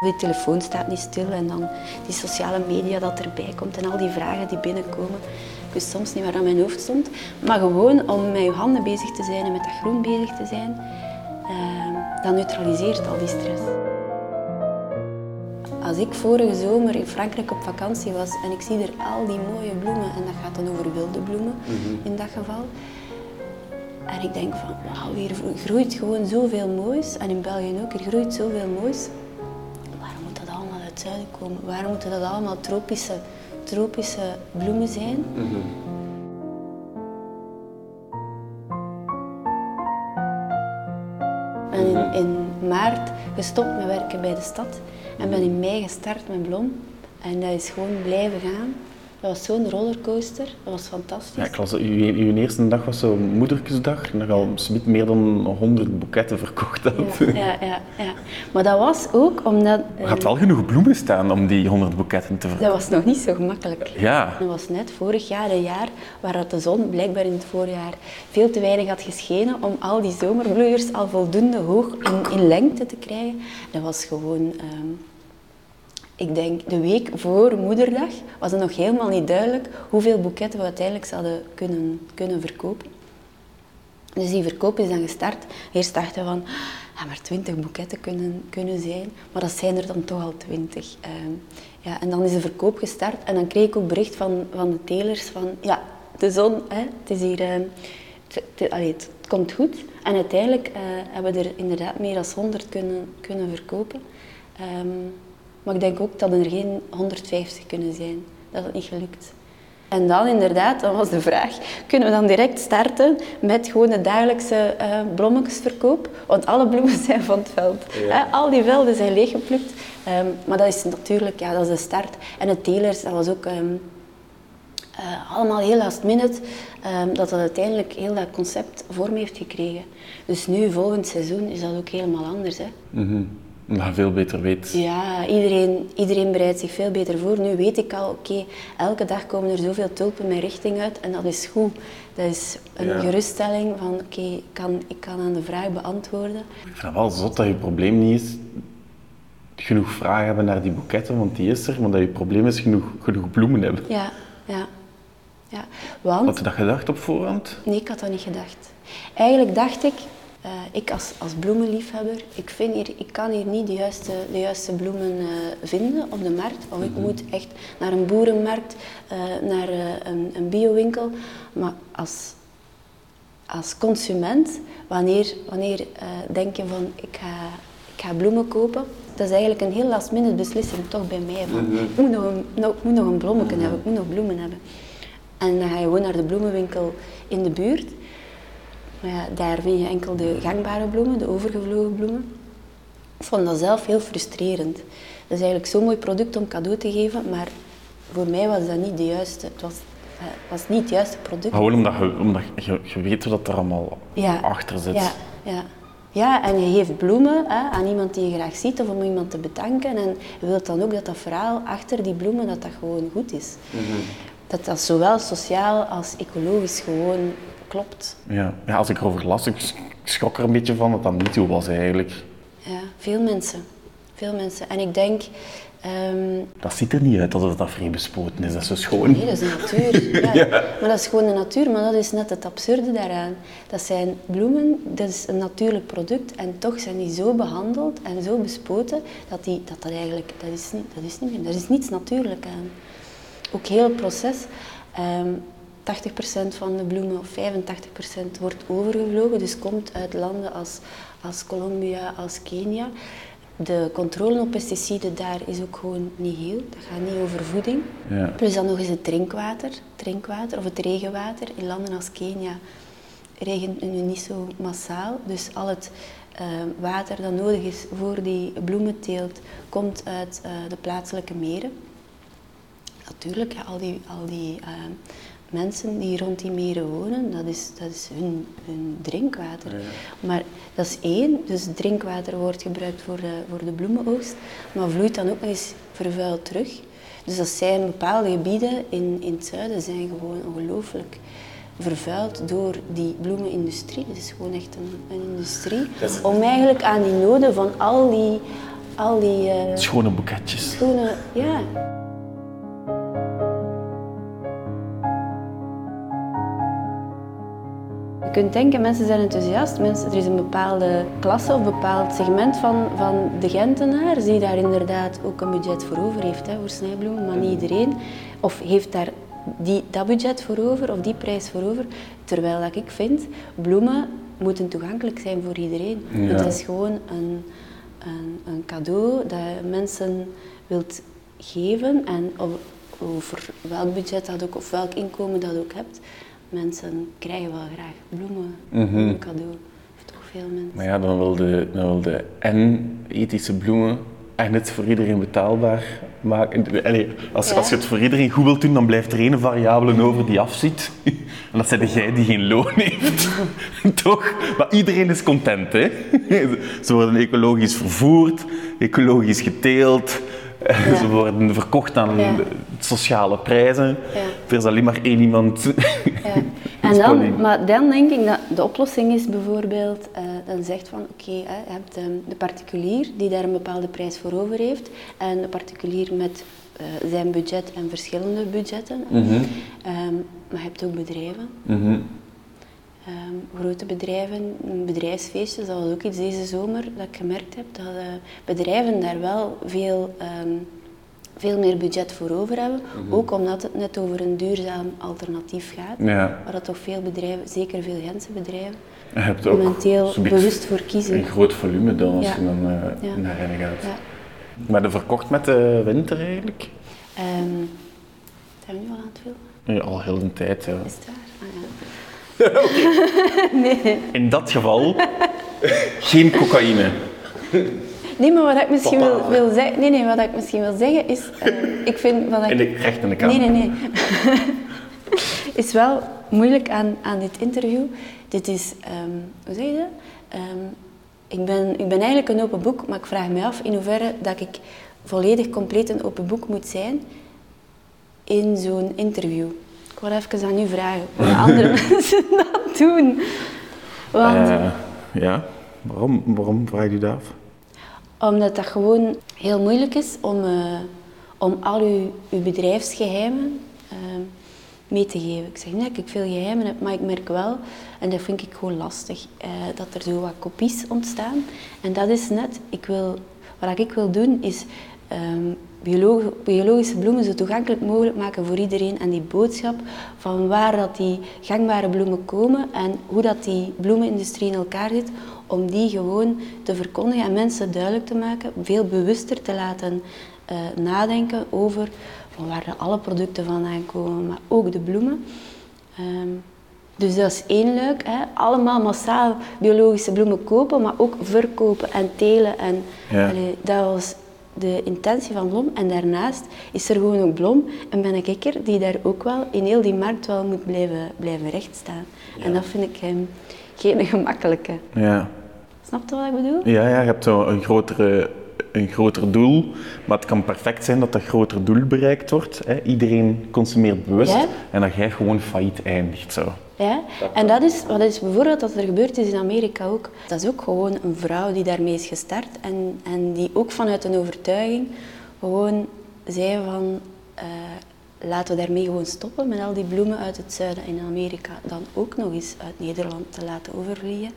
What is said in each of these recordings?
Die telefoon staat niet stil en dan die sociale media dat erbij komt en al die vragen die binnenkomen. Ik wist soms niet waar aan mijn hoofd stond. Maar gewoon om met je handen bezig te zijn en met dat groen bezig te zijn, uh, dat neutraliseert al die stress. Als ik vorige zomer in Frankrijk op vakantie was en ik zie er al die mooie bloemen, en dat gaat dan over wilde bloemen in dat geval, en ik denk van, wauw, hier groeit gewoon zoveel moois. En in België ook, er groeit zoveel moois. Het zuiden komen? Waarom moeten dat allemaal tropische, tropische bloemen zijn? En in, in maart gestopt met werken bij de stad. En ben in mei gestart met Blom. En dat is gewoon blijven gaan. Dat was zo'n rollercoaster, dat was fantastisch. Ja, ik las, uw, uw eerste dag was zo'n moedertjesdag, en dat al meer dan 100 boeketten verkocht had. Ja, ja, ja, ja. Maar dat was ook omdat... Er had wel genoeg bloemen staan om die 100 boeketten te verkopen. Dat was nog niet zo gemakkelijk. Ja. Dat was net vorig jaar een jaar waar de zon blijkbaar in het voorjaar veel te weinig had geschenen om al die zomerbloeiers al voldoende hoog in, in lengte te krijgen. Dat was gewoon... ehm, ik denk de week voor moederdag was het nog helemaal niet duidelijk hoeveel boeketten we uiteindelijk zouden kunnen, kunnen verkopen. Dus die verkoop is dan gestart. Eerst dachten we van, ja, maar 20 boeketten kunnen, kunnen zijn, maar dat zijn er dan toch al 20. Ehm, ja, en dan is de verkoop gestart en dan kreeg ik ook bericht van, van de telers van, ja, de zon, hè, het is hier, ehm, het, komt goed. En uiteindelijk eh, hebben we er inderdaad meer dan 100 kunnen, kunnen verkopen. Ehm, maar ik denk ook dat er geen 150 kunnen zijn. Dat is niet gelukt. En dan inderdaad, dan was de vraag, kunnen we dan direct starten met gewoon de dagelijkse blommetjesverkoop? Want alle bloemen zijn van het veld. Hè, al die velden zijn leeggeplukt. Ehm, maar dat is natuurlijk, ja, dat is de start. En de telers, dat was ook ehm, eh, allemaal heel last minute, ehm, dat dat uiteindelijk heel dat concept vorm heeft gekregen. Dus nu, volgend seizoen, is dat ook helemaal anders. Hè? Mhm. Je veel beter weet. Ja, iedereen, iedereen bereidt zich veel beter voor. Nu weet ik al, oké, elke dag komen er zoveel tulpen mijn richting uit en dat is goed. Dat is een Ja. geruststelling van, oké, ik, kan, ik kan aan de vraag beantwoorden. Ik vind het wel zot dat je probleem niet is genoeg vragen hebben naar die boeketten, want die is er, maar dat je probleem is genoeg, genoeg bloemen hebben. Ja, ja, ja. Want... Had je dat gedacht op voorhand? Nee, ik had dat niet gedacht. Eigenlijk dacht ik, eh, ik als, als bloemenliefhebber, ik, vind hier, ik kan hier niet de juiste, de juiste bloemen eh, vinden op de markt. Of ik moet echt naar een boerenmarkt, eh, naar een, een biowinkel. Maar als, als consument, wanneer, wanneer denk je van ik ga, ik ga bloemen kopen, dat is eigenlijk een heel last minute beslissing toch bij mij. Van, ik, moet nog een, nou, moet nog een bloemetje hebben, ik moet nog bloemen hebben. En dan ga je gewoon naar de bloemenwinkel in de buurt. Maar ja, daar vind je enkel de gangbare bloemen, de overgevlogen bloemen. Ik vond dat zelf heel frustrerend. Dat is eigenlijk zo'n mooi product om cadeau te geven, maar voor mij was dat niet de juiste. Het was, eh, was niet het juiste product. Gewoon omdat je, omdat je, je weet wat er allemaal Ja. achter zit. Ja, ja. ja, en je geeft bloemen hè, aan iemand die je graag ziet of om iemand te bedanken. En je wilt dan ook dat dat verhaal achter die bloemen dat dat gewoon goed is. Dat dat zowel sociaal als ecologisch gewoon klopt. Ja. Ja, als ik erover las, ik schrok er een beetje van dat dat niet zo was eigenlijk. Ja, veel mensen. Veel mensen. En ik denk... ehm, Dat ziet er niet uit alsof dat vrij bespoten is, dat is zo schoon. Nee, dat is de natuur. Ja. Maar dat is gewoon de natuur, maar dat is net het absurde daaraan. Dat zijn bloemen, dat is een natuurlijk product en toch zijn die zo behandeld en zo bespoten dat die, dat, dat eigenlijk, dat is, niet, dat is niet meer, er is niets natuurlijk aan. Ook heel het proces, ehm 80% van de bloemen of 85% wordt overgevlogen, dus komt uit landen als, als Colombia, als Kenia. De controle op pesticiden daar is ook gewoon niet heel. Dat gaat niet over voeding. Ja. Plus dan nog eens het drinkwater, drinkwater of het regenwater. In landen als Kenia regent het nu niet zo massaal. Dus al het eh, water dat nodig is voor die bloementeelt komt uit eh, de plaatselijke meren. Natuurlijk, ja, al die, al die eh, mensen die rond die meren wonen, dat is, dat is hun, hun drinkwater. Maar dat is één, dus drinkwater wordt gebruikt voor de, voor de bloemenoogst, maar vloeit dan ook nog eens vervuild terug. Dus dat zijn bepaalde gebieden in, in het zuiden zijn gewoon ongelooflijk vervuild door die bloemenindustrie. Het is gewoon echt een, een industrie. Om eigenlijk aan die noden van al die al die eh, Schone boeketjes. schone, ja. Kunt denken, mensen zijn enthousiast, mensen, er is een bepaalde klasse of bepaald segment van, van de Gentenaars die daar inderdaad ook een budget voor over heeft, hè, voor snijbloemen, maar niet iedereen. Of heeft daar die, dat budget voor over of die prijs voor over. Terwijl dat ik vind, bloemen moeten toegankelijk zijn voor iedereen. Ja. Het is gewoon een, een, een cadeau dat je mensen wilt geven en over welk budget dat ook of welk inkomen dat ook hebt. Mensen krijgen wel graag bloemen, een cadeau. Of toch veel mensen. Maar ja, dan wilde, dan wilde en ethische bloemen en het voor iedereen betaalbaar maken. Allee, als, Ja. als je het voor iedereen goed wilt doen, dan blijft er één variabele over die afziet. En dat zijn jij die geen loon heeft. Toch? Maar iedereen is content, hè? Ze worden ecologisch vervoerd, ecologisch geteeld. Ze worden verkocht aan Ja. sociale prijzen. Ja. Er is alleen maar één iemand. En dan, maar dan denk ik dat de oplossing is bijvoorbeeld, eh, dan zegt van oké, hè, je hebt ehm, de particulier die daar een bepaalde prijs voor over heeft en de particulier met eh, zijn budget en verschillende budgetten. Mhm. Ehm, maar je hebt ook bedrijven. Mhm. Ehm, grote bedrijven, bedrijfsfeestjes, dat was ook iets deze zomer dat ik gemerkt heb, dat eh, bedrijven daar wel veel, ehm, veel meer budget voor over hebben. Ook omdat het net over een duurzaam alternatief gaat, Ja. waar dat toch veel bedrijven, zeker veel Gentse bedrijven, Je hebt ook momenteel bewust voor kiezen. Een groot volume dan als Ja. je dan eh, Ja. naar hen gaat. Ja. Maar de verkocht met de winter eigenlijk? Ehm, zijn we nu al aan het filmen? Ja, al heel de tijd, ja. Is het waar? Ah, nee. In dat geval geen cocaïne. nee, maar wat ik misschien wil, wil zeggen, nee, nee, wat ik misschien wil zeggen is, eh, ik vind wat ik In de, recht in de kamer. Nee, nee, nee. is wel moeilijk aan, aan dit interview. Dit is, ehm, hoe zeg je dat? Ehm, ik, ben, ik ben eigenlijk een open boek, maar ik vraag me af in hoeverre dat ik volledig compleet een open boek moet zijn in zo'n interview. Ik wil even aan u vragen hoe andere mensen dat doen. Want Eh, ja, waarom, waarom vraag je dat af? Omdat dat gewoon heel moeilijk is om, eh, om al uw, uw bedrijfsgeheimen ehm, mee te geven. Ik zeg niet dat ik veel geheimen heb, maar ik merk wel, en dat vind ik gewoon lastig, eh, dat er zo wat kopies ontstaan. En dat is net, ik wil, wat ik wil doen is ehm, biologische bloemen zo toegankelijk mogelijk maken voor iedereen. En die boodschap van waar dat die gangbare bloemen komen en hoe dat die bloemenindustrie in elkaar zit, om die gewoon te verkondigen en mensen duidelijk te maken, veel bewuster te laten eh, nadenken over van waar alle producten vandaan komen, maar ook de bloemen. Ehm, dus dat is één luik. Hè. Allemaal massaal biologische bloemen kopen, maar ook verkopen en telen. En, Ja. allee, dat was de intentie van Blom. En daarnaast is er gewoon ook Blom en ben ik er die daar ook wel in heel die markt wel moet blijven, blijven rechtstaan. En dat vind ik hem geen gemakkelijke. Ja. Snap je wat ik bedoel? Ja, ja, je hebt zo een, grotere, een groter doel, maar het kan perfect zijn dat dat groter doel bereikt wordt. Hè. Iedereen consumeert bewust Ja. en dat jij gewoon failliet eindigt. Zo. Ja, en dat is wat is bijvoorbeeld dat er gebeurd is in Amerika ook. Dat is ook gewoon een vrouw die daarmee is gestart en, en die ook vanuit een overtuiging gewoon zei van eh, laten we daarmee gewoon stoppen met al die bloemen uit het zuiden in Amerika dan ook nog eens uit Nederland te laten overvliegen.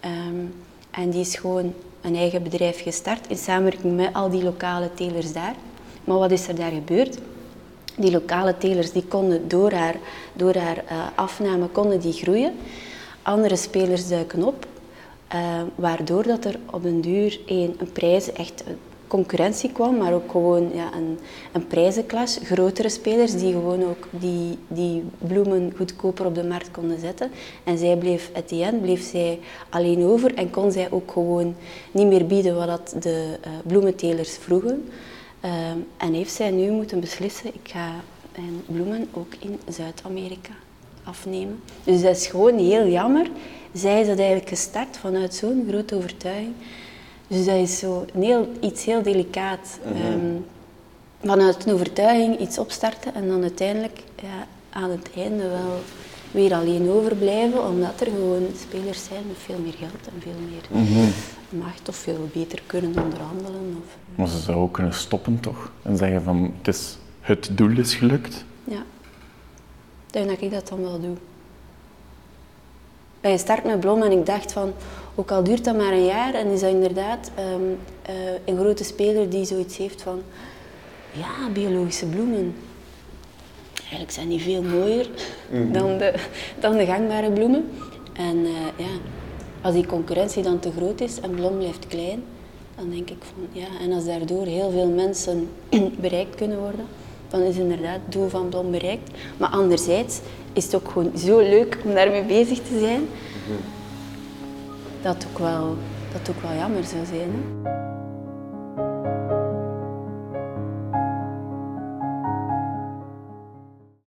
Ehm, en die is gewoon een eigen bedrijf gestart in samenwerking met al die lokale telers daar. Maar wat is er daar gebeurd? Die lokale telers die konden door haar, door haar eh, afname konden die groeien. Andere spelers duiken op, eh, waardoor dat er op den duur één, een prijs, echt een concurrentie kwam, maar ook gewoon ja, een, een prijzenclash. Grotere spelers die gewoon ook die, die bloemen goedkoper op de markt konden zetten. En zij bleef, end, bleef zij alleen over en kon zij ook gewoon niet meer bieden wat dat de eh, bloementelers vroegen. Ehm, en heeft zij nu moeten beslissen, ik ga mijn bloemen ook in Zuid-Amerika afnemen. Dus dat is gewoon heel jammer. Zij is dat eigenlijk gestart vanuit zo'n grote overtuiging. Dus dat is zo een heel, iets heel delicaat. Ehm, vanuit een overtuiging iets opstarten en dan uiteindelijk ja, aan het einde wel weer alleen overblijven, omdat er gewoon spelers zijn met veel meer geld en veel meer macht of veel beter kunnen onderhandelen. Of, Maar ze zou ook kunnen stoppen toch? En zeggen van het, is, het doel is gelukt. ja. Ik denk dat ik dat dan wel doe. Ben gestart met Blom en ik dacht van, ook al duurt dat maar een jaar, en is dat inderdaad ehm, eh, een grote speler die zoiets heeft van, ja, biologische bloemen. Eigenlijk zijn die veel mooier dan, de, dan de gangbare bloemen. En eh, ja, als die concurrentie dan te groot is en Blom blijft klein, dan denk ik van, ja, en als daardoor heel veel mensen bereikt kunnen worden, dan is inderdaad het doel van Blom bereikt. Maar anderzijds is het ook gewoon zo leuk om daarmee bezig te zijn, dat het ook wel, dat ook wel jammer zou zijn. Hè?